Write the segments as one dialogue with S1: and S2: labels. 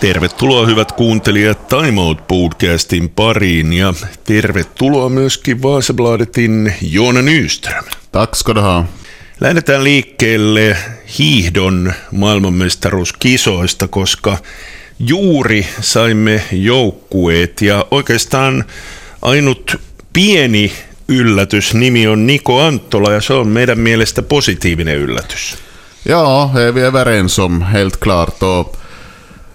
S1: Tervetuloa hyvät kuuntelijat Time Out podcastin pariin ja tervetuloa myöskin Vaasabladetin Joona Nyström.
S2: Tack ska du ha.
S1: Lähdetään liikkeelle hiihdon maailmanmestaruuskisoista, koska juuri saimme joukkueet ja oikeastaan ainut pieni yllätys nimi on Niko Anttola ja se on meidän mielestä positiivinen yllätys.
S2: Ja, är vi överens om helt klart. Och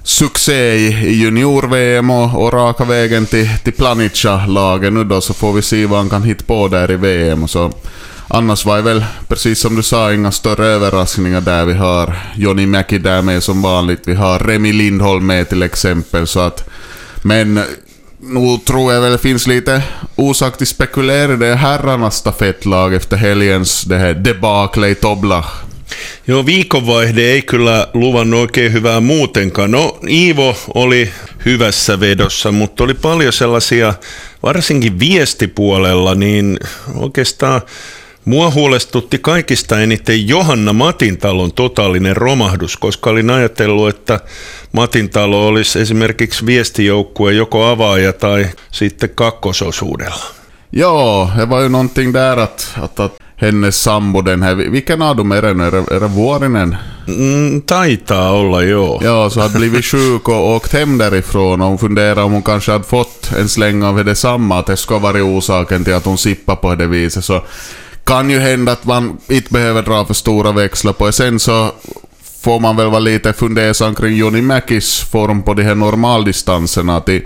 S2: succé i junior-VM och, och raka vägen till, till Planica-laget nu då så får vi se vad han kan hitta på där i VM. Och så. Annars var det väl, precis som du sa, inga större överraskningar där. Vi har Johnny Mäki där med som vanligt. Vi har Remi Lindholm med till exempel. Så att, men nu tror jag väl det finns lite orsak till spekulera. Det är herrarnas stafettlag efter helgens det här debacle i Toblach.
S1: Joo, viikonvaihde ei kyllä luvannut oikein hyvää muutenkaan. No, Iivo oli hyvässä vedossa, mutta oli paljon sellaisia, varsinkin viestipuolella, niin oikeastaan Mua huolestutti kaikista eniten Johanna Matintalon totaalinen romahdus, koska olin ajatellut, että Matintalo olisi esimerkiksi viestijoukkue joko avaaja tai sitten kakkososuudella.
S2: Ja, det var ju någonting där att, att, att hennes sambo den här, vilken av dem är det nu? Är det, är det Vuorinen?
S1: Mm, taitaa olla, joo.
S2: Ja, så hade blivit sjuk och åkt hem därifrån och hon funderade om hon kanske hade fått en släng av detsamma, att det ska vara orsaken till att hon sippar på det viset. Så kan ju hända att man inte behöver dra för stora växlar på det. Sen så får man väl vara lite fundersam kring Joni Mäkis form på de här normaldistanserna. Till,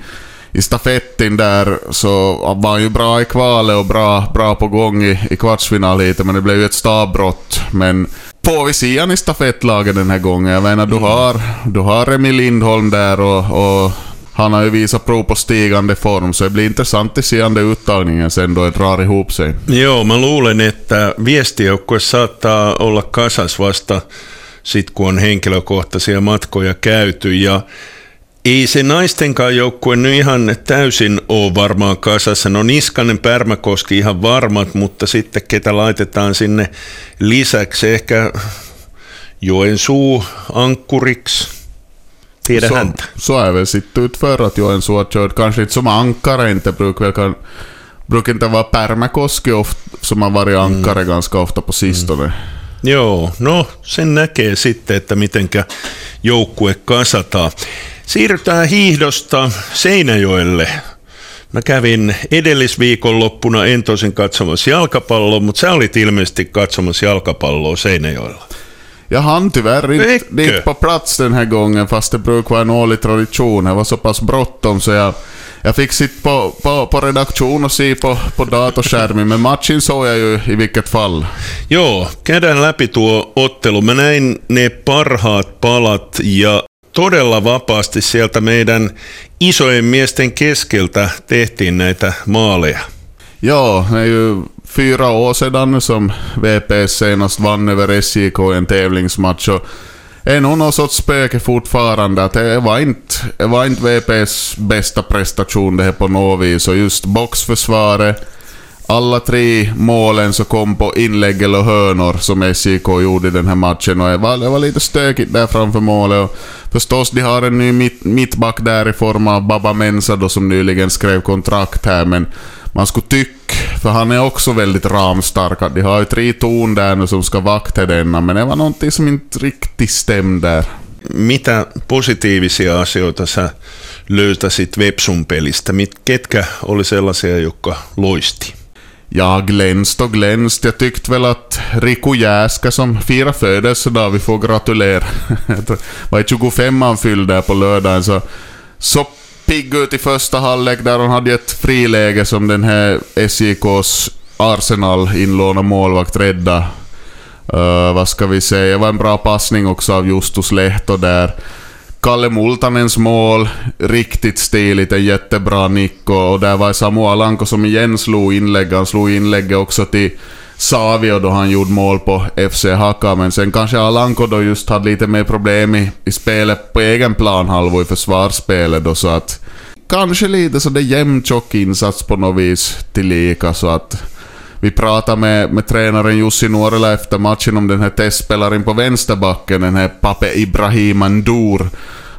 S2: I stafetten där så var han ju bra i kvalet och bra, bra på gång i, i kvartsfinal lite, men det blev ju ett stavbrott. Men får vi se han i stafettlaget den här gången? Jag menar, du har, du har Remi Lindholm där och, och han har ju visat prov på stigande form, så det blir intressant att se den uttagningen sen då det drar ihop sig.
S1: Joo, mä luulen, että viestijoukkue saattaa olla kasas vasta sit kun on henkilökohtaisia matkoja käyty ja ei se naistenkaan joukkue nyt ihan täysin ole varmaan kasassa. No Niskanen, Pärmäkoski ihan varmat, mutta sitten ketä laitetaan sinne lisäksi ehkä Joensuu ankkuriksi. Tiedä
S2: så,
S1: häntä.
S2: Så är väl sitt utför att Joensuu har kört, kanske inte som ankare inte, brukar väl kan, brukar inte vara Pärmäkoski oft, som har varit ankare mm. ganska ofta på sistone. Mm.
S1: Joo, no sen näkee sitten, että mitenkä joukkue kasataan. Siirrytään hiihdosta Seinäjoelle. Mä kävin edellisviikonloppuna, en tosin katsomassa jalkapalloa, mutta sä olit ilmeisesti katsomassa jalkapalloa Seinäjoella.
S2: Jag hann tyvärr inte dit på plats den här gången, fast det brukar vara en årlig tradition. Det var så pass bråttom så jag, jag fick sitta på, på, på redaktion och se på, på datorskärmen, men matchen såg jag ju i vilket fall.
S1: Joo, käydään läpi tuo ottelu. Mä näin ne parhaat palat ja todella vapaasti sieltä meidän isojen miesten keskeltä tehtiin näitä maaleja.
S2: Ja, det är ju fyra år sedan som VPS senast vann över SJK i en tävlingsmatch. Och är nog någon sorts spöke fortfarande att det var inte, var inte VPS bästa prestation det här på något vis. Och just boxförsvaret, alla tre målen så kom på inlägg eller hörnor som SJK gjorde i den här matchen. Och det var, det var lite stökigt där framför målet. Och förstås, de har en ny mitt, mittback där i form av Baba Mensa då som nyligen skrev kontrakt här. Men man skulle tycka, för han är också väldigt ramstark, att de har ju tre ton där nu som ska vakta denna. Men det var någonting som inte riktigt stämde där.
S1: Mitä positiivisia asioita sä löytäsit Vepsun pelistä? Mit, ketkä oli sellaisia, jotka loisti?
S2: Ja, glänst och glänst. Jag tyckte väl att Riku Jäska som firar födelsedag, vi får gratulera. Var 25 han fyllde på lördagen, så, så pigg ut i första halvlek där hon hade ett friläge som den här SJKs Arsenal inlånade målvakt rädda. Uh, vad ska vi säga, det var en bra passning också av Justus Lehto där. Kalle Multanens mål, riktigt stiligt, en jättebra nick och, och där var Samu Alanko som igen slog inlägg. Han slog inlägget också till Savio då han gjorde mål på FC Haka, men sen kanske Alanko då just hade lite mer problem i, i spelet på egen planhalva i försvarsspelet då, så att kanske lite så det jämntjock insats på något vis tillika, så att vi pratade med, med tränaren Jussi Nuorela efter matchen om den här testspelaren på vänsterbacken, den här Pape Ibrahim Ndour.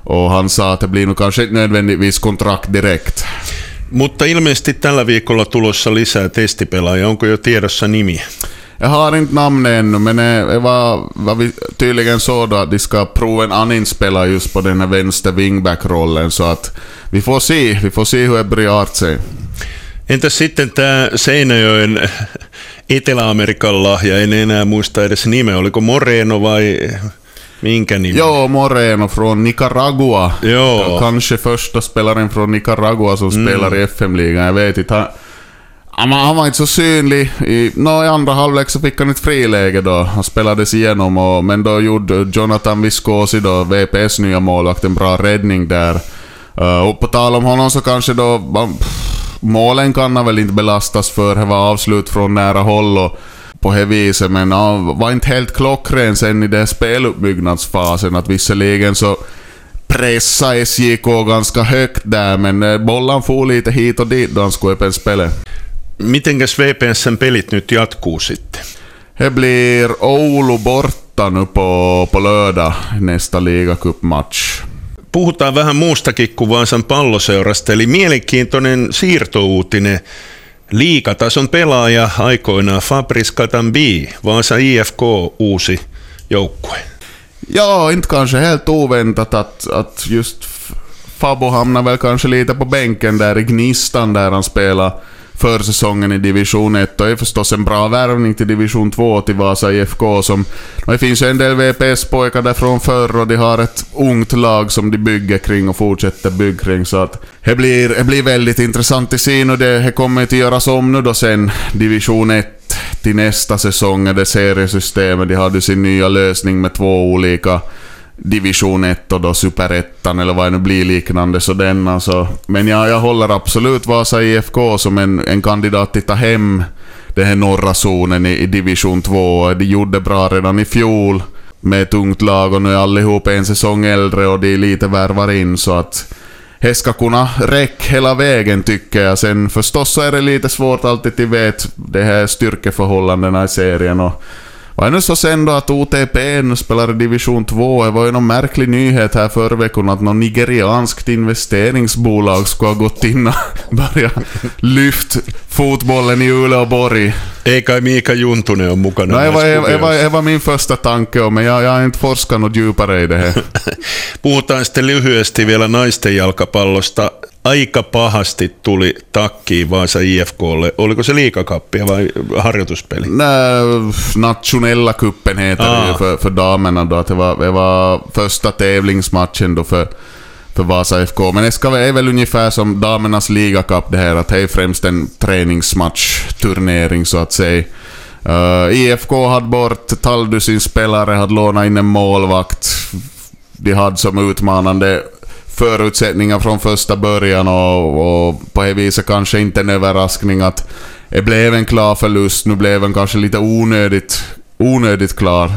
S2: Och han sa att det blir nog kanske inte nödvändigtvis kontrakt direkt.
S1: Mutta ilmeisesti tällä viikolla tulossa lisää testipelaajia. Onko jo tiedossa nimi?
S2: Jag har inte namnet ännu, men det var vad vi tydligen så då att de ska prova en annan spelare just på den här vänster wingback-rollen, så att vi får se, vi får se hur det blir sig.
S1: Entäs sitten tämä Seinäjoen Etelä-Amerikan lahja, en enää muista edes nimeä, oliko Moreno vai minkä nimi?
S2: Jo, Moreno från Nicaragua.
S1: Jo.
S2: Kanske första spelaren från Nicaragua som spelar i FM-ligan, jag vet inte. Han, han, var- han var inte så synlig. I, nå, I andra halvlek så fick han ett friläge då. Han spelades igenom, och, men då gjorde Jonathan Viscosi, då, VPS nya målvakt, en bra räddning där. Uh, och på tal om honom så kanske då... man- pff, Målen kan han väl inte belastas för. Det var avslut från nära håll och på det viset, men han var inte helt klockren sen i den speluppbyggnadsfasen. Att visserligen så pressa SJK ganska högt där, men eh, bollen for lite hit och dit då han skulle öppna spelet.
S1: Mitenkäs VPSn pelit nyt jatkuu sitten?
S2: Det blir Oulu borta nu på, på lördag, nästa ligacupmatch.
S1: Puhutaan vähän muustakin kuin Vaasan palloseurasta, eli mielenkiintoinen siirtouutinen. Liikatason pelaaja aikoinaan Fabrice Katambi, Vaasa IFK uusi joukkue.
S2: Ja, inte kanske helt oväntat att, att just Fabo hamnar väl kanske lite på bänken där i Gnistan där han spelar försäsongen i division 1 och är förstås en bra värvning till division 2 till Vasa IFK som... och Det finns ju en del VPS-pojkar där från förr och de har ett ungt lag som de bygger kring och fortsätter bygga kring så att det blir, det blir väldigt intressant att se nu. Det, det kommer att göras om nu då sen division 1 till nästa säsong är det seriesystemet. De hade sin nya lösning med två olika division 1 och då superettan eller vad det nu blir liknande så den alltså. Men ja, jag håller absolut Vasa IFK som en, en kandidat att ta hem den här norra zonen i, i division 2. De gjorde bra redan i fjol med ett ungt lag och nu är allihop en säsong äldre och de lite värvar in så att det ska kunna räcka hela vägen tycker jag. Sen förstås så är det lite svårt alltid till vet det här styrkeförhållandena i serien och var det nu så sen då att OTP nu spelar i division 2? Det var ju någon märklig nyhet här förra veckan att något nigerianskt investeringsbolag skulle ha gått in och börjat lyft fotbollen i Uleåborg.
S1: Ei kai Miika Juntunen ole mukana
S2: No, det, var, det, var, min första tanke, men jag, jag har inte forskat något djupare i det här.
S1: Puhutaan sitten lyhyesti vielä naisten jalkapallosta. Aika pahasti tuli takkiin Vaasa IFKlle. Oliko se liikakappia vai harjoituspeli?
S2: Nej, nationella kuppen heter det
S1: Ah.
S2: ju för, för damerna då. Det, var, det var första tävlingsmatchen då för, för Vasa FK. Men det är väl ungefär som damernas ligacup det här. Att det är främst en träningsmatchturnering så att säga. Uh, IFK hade bort Taldu sin spelare, hade lånat in en målvakt. De hade som utmanande förutsättningar från första början och, och på det viset kanske inte en överraskning att det blev en klar förlust. Nu blev den kanske lite onödigt, onödigt klar.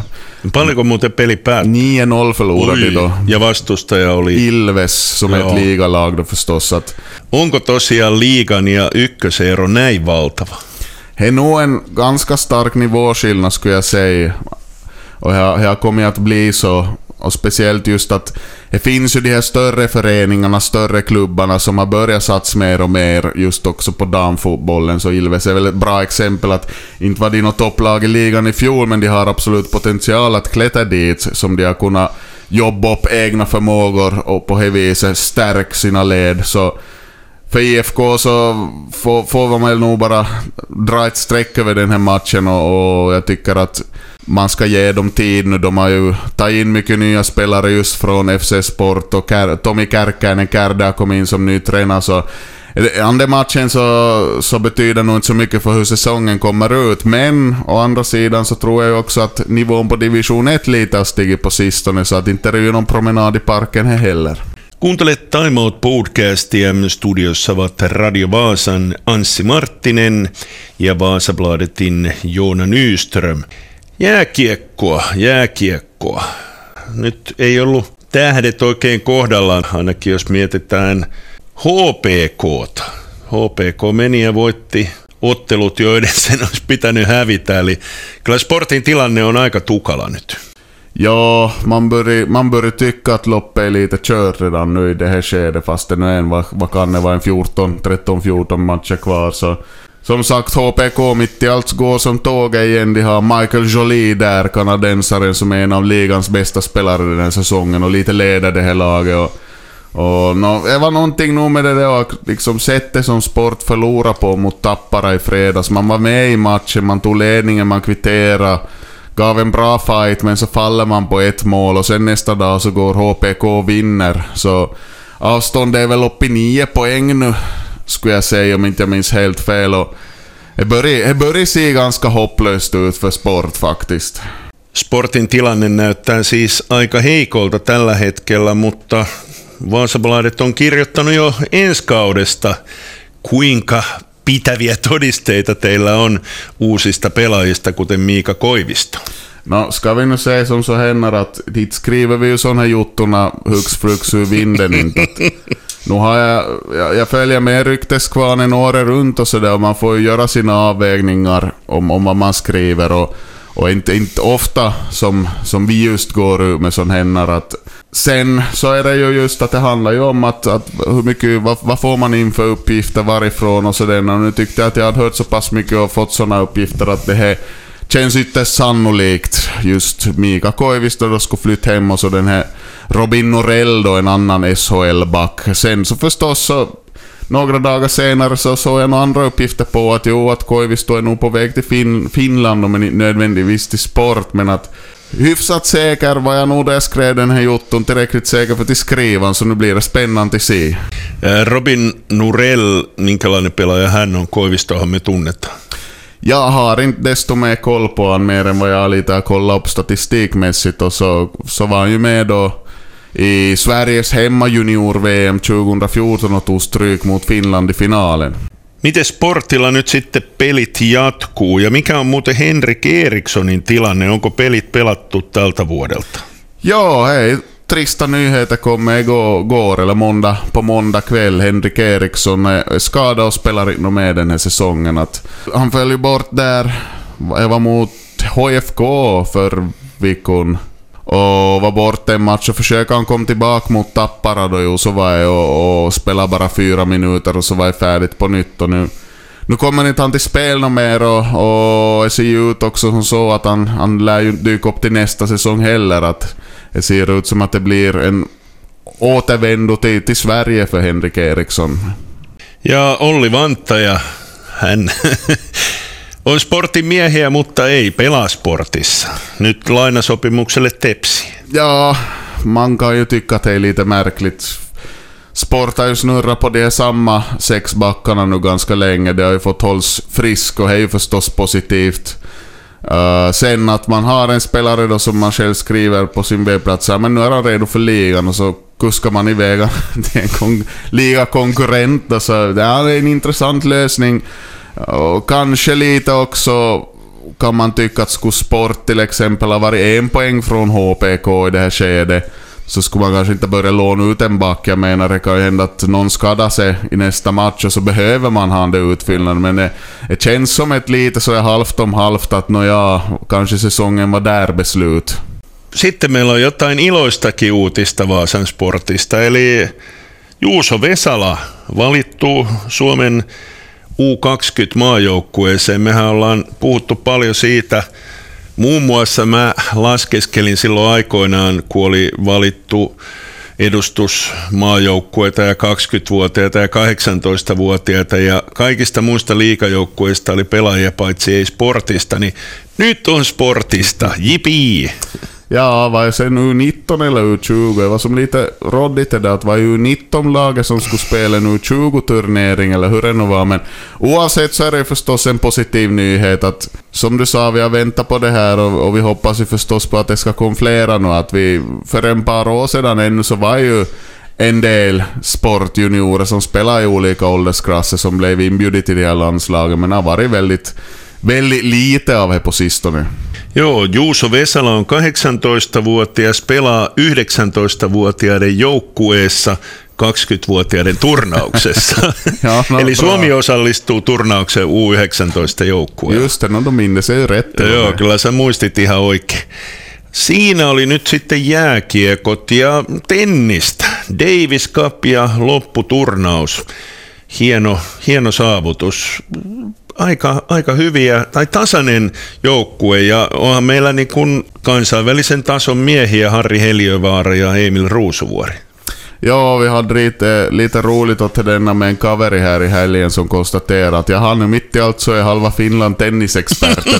S1: Paljonko muuten peli päättyi?
S2: 9-0 förlorade de då.
S1: Ja vastustaja oli...
S2: Ilves som
S1: Ja.
S2: ett ligalag då förstås. Att
S1: Onko tosiaan liigan ja ykkösero näin valtava?
S2: det är nog en ganska stark nivåskillnad skulle jag säga. Och det har kommit att bli så. Och speciellt just att det finns ju de här större föreningarna, större klubbarna som har börjat satsa mer och mer just också på damfotbollen. Så Ilves är väl ett bra exempel att inte var de något topplag i ligan i fjol men de har absolut potential att klättra dit som de har kunnat jobba upp egna förmågor och på det viset stärka sina led. Så för IFK så får, får man väl nog bara dra ett streck över den här matchen och, och jag tycker att man ska ge dem tid. De har ju tagit in mycket nya spelare just från FC Sport och Kär, Tommy Kärkkäinen, Kärda kom in som ny tränare så Andra matchen så, så betyder nog inte så mycket för hur säsongen kommer ut, men å andra sidan så tror jag också att nivån på division 1 lite har stigit på sistone, så att inte det är ju någon promenad i parken här heller.
S1: Kuuntelet Time Out podcastia. Studiossa ovat Radio Vaasan Anssi Marttinen ja Vaasabladetin Joona Nyström. Jääkiekkoa, jääkiekkoa. Nyt ei ollut tähdet oikein kohdallaan, ainakin jos mietitään HPKta. HPK meni ja voitti ottelut, joiden sen olisi pitänyt hävitä. Eli kyllä sportin tilanne on aika tukala nyt.
S2: Ja, man börjar, man börjar tycka att loppet är lite kört redan nu i det här skedet fast det nu är en, vad, vad kan det vara, en 14, 13-14 matcher kvar så som sagt, HPK mitt i allt går som tåget igen. De har Michael Jolie där, kanadensaren som är en av ligans bästa spelare den här säsongen och lite leder det här laget. Och, och no, det var någonting nog med det där liksom sättet som Sport förlorade på mot Tappara i fredags. Man var med i matchen, man tog ledningen, man kvitterade. Gav en bra fight, men så faller man på ett mål och sen nästa dag så går HPK och vinner. Så avståndet är väl uppe i nio poäng nu skulle jag säga om inte jag minns helt fel. Och det börjar, det börjar se ganska hopplöst ut för sport faktiskt.
S1: Sportin tilanne näyttää siis aika heikolta tällä hetkellä, mutta Vaasabladet on kirjoittanut jo ensi kaudesta, kuinka pitäviä todisteita teillä on uusista pelaajista, kuten Miika Koivisto.
S2: No, ska vi nu säga som så här att dit skriver vi ju sådana här juttorna hux flux ur vinden inte. Nu har jag, jag, jag följer med rykteskvarnen året runt och sådär och man får ju göra sina avvägningar om, om vad man skriver och, och inte, inte ofta som, som vi just går ut med sån här att Sen så är det ju just att det handlar ju om att, att hur mycket, vad, vad får man in för uppgifter varifrån och sådär. Och nu tyckte jag att jag hade hört så pass mycket och fått såna uppgifter att det här känns ytterst sannolikt. Just Mika Koivisto då skulle flytta hem och så den här Robin Norell då, en annan SHL-back. Sen så förstås så några dagar senare så såg jag några andra uppgifter på att jo, att Koivisto är nog på väg till fin Finland, men inte nödvändigtvis till sport, men att hyfsat säker var jag nog där jag skrev den här jotton, tillräckligt säker för att skriva, så nu blir det spännande att se.
S1: Robin Norell, minkälainen pelaaja hän on? Koivistohan me tunnetaan.
S2: Jag har inte desto mer koll på honom mer än vad jag lite har kollat upp statistikmässigt och så, så var han ju med då i Sveriges hemmajunior-VM 2014 och tog stryk mot Finland i finalen.
S1: Miten sportilla nyt sitten pelit jatkuu ja mikä on muuten Henrik Erikssonin tilanne? Onko pelit pelattu tältä vuodelta?
S2: Ja, hej. Trista nyheter kom igår, eller måndag, på måndag kväll. Henrik Eriksson är skadad och spelar inte med den här säsongen. Att han föll ju bort där. Jag var mot HFK för veckan och var borta en match och försökte han komma tillbaka mot Tappara då ju, så var jag och, och spelade bara fyra minuter och så var jag färdigt på nytt och nu nu kommer inte han till spel något mer och, och det ser ju ut också som så att han, han lär ju dyka upp till nästa säsong heller. Att det ser ut som att det blir en återvändo till, till Sverige för Henrik Eriksson.
S1: Ja Olli Vantaja, hän On sportin miehiä, mutta ei pelaa sportissa. Nyt lainasopimukselle tepsi.
S2: Ja, man kan ju tycka att det är lite märkligt. Sport har ju snurrat på de samma sex backarna nu ganska länge. Det har ju fått hållas frisk och det är ju förstås positivt. Uh, sen att man har en spelare då som man själv skriver på sin webbplats, men nu är han redo för ligan och så kuskar man iväg till en kon- ligakonkurrent. Alltså, det är en intressant lösning. Och kanske lite också kan man tycka att skulle Sport till exempel ha varit en poäng från HPK i det här skedet så skulle man kanske inte börja låna ut en back. Jag menar, det kan ju hända att någon skadar sig i nästa match och så behöver man ha det utfyllnad. Men det, det känns som ett lite så halvt om halvt att nåja, kanske säsongen var där beslut.
S1: Sitten meillä on jotain iloistakin uutista Vaasan sportista, eli Juuso Vesala valittu Suomen U20-maajoukkueeseen. Mehän ollaan puhuttu paljon siitä, muun muassa mä laskeskelin silloin aikoinaan, kun oli valittu edustusmaajoukkueita ja 20-vuotiaita ja 18-vuotiaita ja kaikista muista liikajoukkueista oli pelaajia paitsi ei sportista, niin nyt on sportista, jipii!
S2: Ja, var det sen U19 eller U20? Det var som lite råddigt det där att var U19-laget som skulle spela en U20-turnering eller hur det nu var. Men oavsett så är det förstås en positiv nyhet att som du sa, vi har väntat på det här och, och vi hoppas ju förstås på att det ska komma flera nu. Att vi för en par år sedan ännu så var ju en del sportjuniorer som spelar i olika åldersklasser som blev inbjudit till det här landslaget men har varit väldigt, väldigt lite av det på sistone.
S1: Joo, Juuso Vesala on 18-vuotias, pelaa 19-vuotiaiden joukkueessa 20-vuotiaiden turnauksessa. ja, no, Eli Suomi bra. osallistuu turnaukseen U19 joukkueella.
S2: Just no, då minns jag rätt.
S1: Joo, kyllä sä muistit ihan oikein. Siinä oli nyt sitten jääkiekot ja tennistä. Davis Cup ja lopputurnaus. Hieno, hieno saavutus. Aika, aika hyviä tai tasainen joukkue ja onhan meillä niin kuin kansainvälisen tason miehiä Harri Heliövaara ja Emil Ruusuvuori.
S2: Ja, vi hade lite, lite roligt åt denna med en kaveri här i helgen som konstaterade att ja, han är mitt i allt så är halva Finland tennisexperter.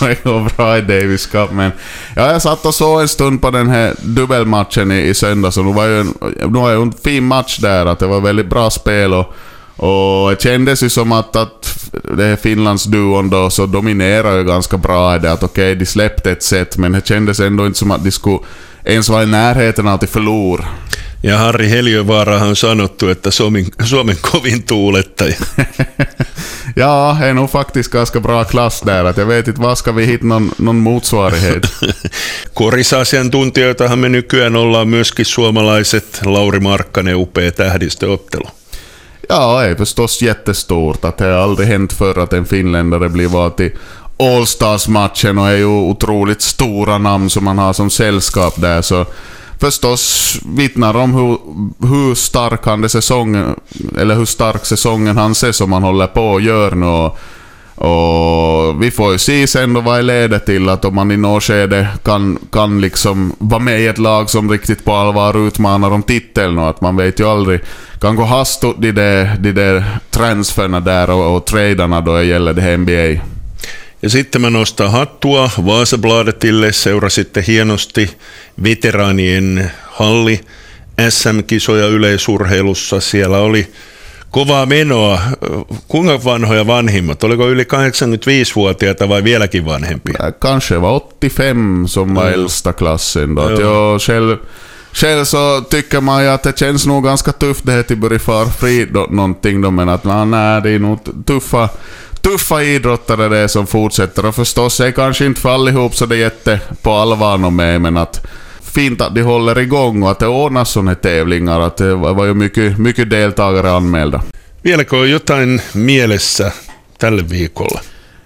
S2: det går bra i Davis Cup. Men ja, jag satt och såg en stund på den här dubbelmatchen i, i söndags och det var ju en, det var ju en fin match där. Att det var väldigt bra spel och, och det kändes ju som att, att det här Finlandsduon då så dominerar ju ganska bra i det. Att okej, okay, de släppte ett set men det kändes ändå inte som att de skulle ens vara i närheten av att förlora.
S1: Ja Harri Heliövaara on sanottu, että Suomen, Suomen kovin tuulettaja.
S2: ja, är nog faktiskt ganska bra klass där. Att jag vet inte, vad ska vi hitta någon, någon motsvarighet?
S1: Korisasiantuntijoitahan me nykyään ollaan myöskin suomalaiset. Lauri Markkanen, upea tähdistöottelu.
S2: Ja, är förstås jättestort. Att det har aldrig hänt förr att en finländare blir vald till All-Stars-matchen och är ju otroligt stora namn som man har som sällskap där. Så förstås vittnar om hur, hur stark han är säsongen, eller hur stark säsongen han ser som han håller på och gör nu. Och, och vi får ju se sen då vad det leder till, att om man i något skede kan, kan liksom vara med i ett lag som riktigt på allvar utmanar om titeln och att man vet ju aldrig. Kan gå hastigt de där, de där transferna där och, och tradarna då det gäller det NBA.
S1: Ja sitten mä nostan hattua Vaasabladetille, seurasitte hienosti veteraanien halli SM-kisoja yleisurheilussa. Siellä oli kovaa menoa. Kuinka vanhoja vanhimmat? Oliko yli 85-vuotiaita vai vieläkin vanhempia?
S2: Kanske var 85 som var äldsta klassen. Då. Jag själv, själv så tycker man ju att det känns nog ganska tufft det här till Börje Farfri någonting då, men att nej, det är nog tuffa tuffa idrottare det är som fortsätter och förstås är kanske inte för allihop så det är jätte på allvar med men att fint att de håller igång och att det ordnas sådana tävlingar. Att det var ju mycket, mycket deltagare anmälda.
S1: Vieläkö on jotain mielessä tälle viikolla?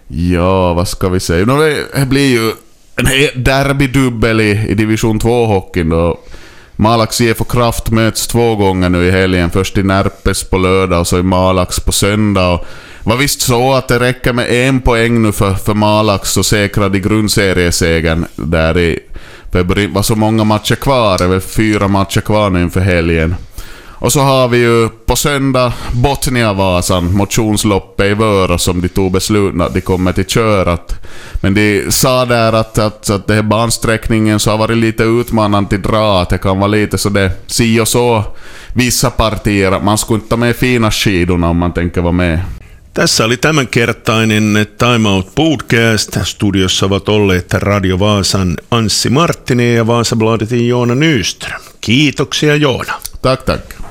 S2: Ja, vad ska vi säga? No, det blir ju en derbydubbel i, i division 2-hockeyn då. Malax IF och Kraft möts två gånger nu i helgen. Först i Närpes på lördag och så i Malax på söndag. Och var visst så att det räcker med en poäng nu för, för Malax så säkrar de grundseriesegern där i... För det var så många matcher kvar, det är väl fyra matcher kvar nu inför helgen. Och så har vi ju på söndag Botniavasan, motionsloppet i Vörå som de tog beslut att de kommer till körat. Men de sa där att, att, att det här bansträckningen så har varit lite utmanande till dra, att det kan vara lite så det si och så vissa partier, att man skulle inte ta med fina skidorna om man tänker vara med.
S1: Tässä oli tämänkertainen Time Out Podcast. Studiossa ovat olleet Radio Vaasan Anssi Marttinen ja Vaasabladetin Joona Nyström. Kiitoksia Joona.
S2: Tack, tack.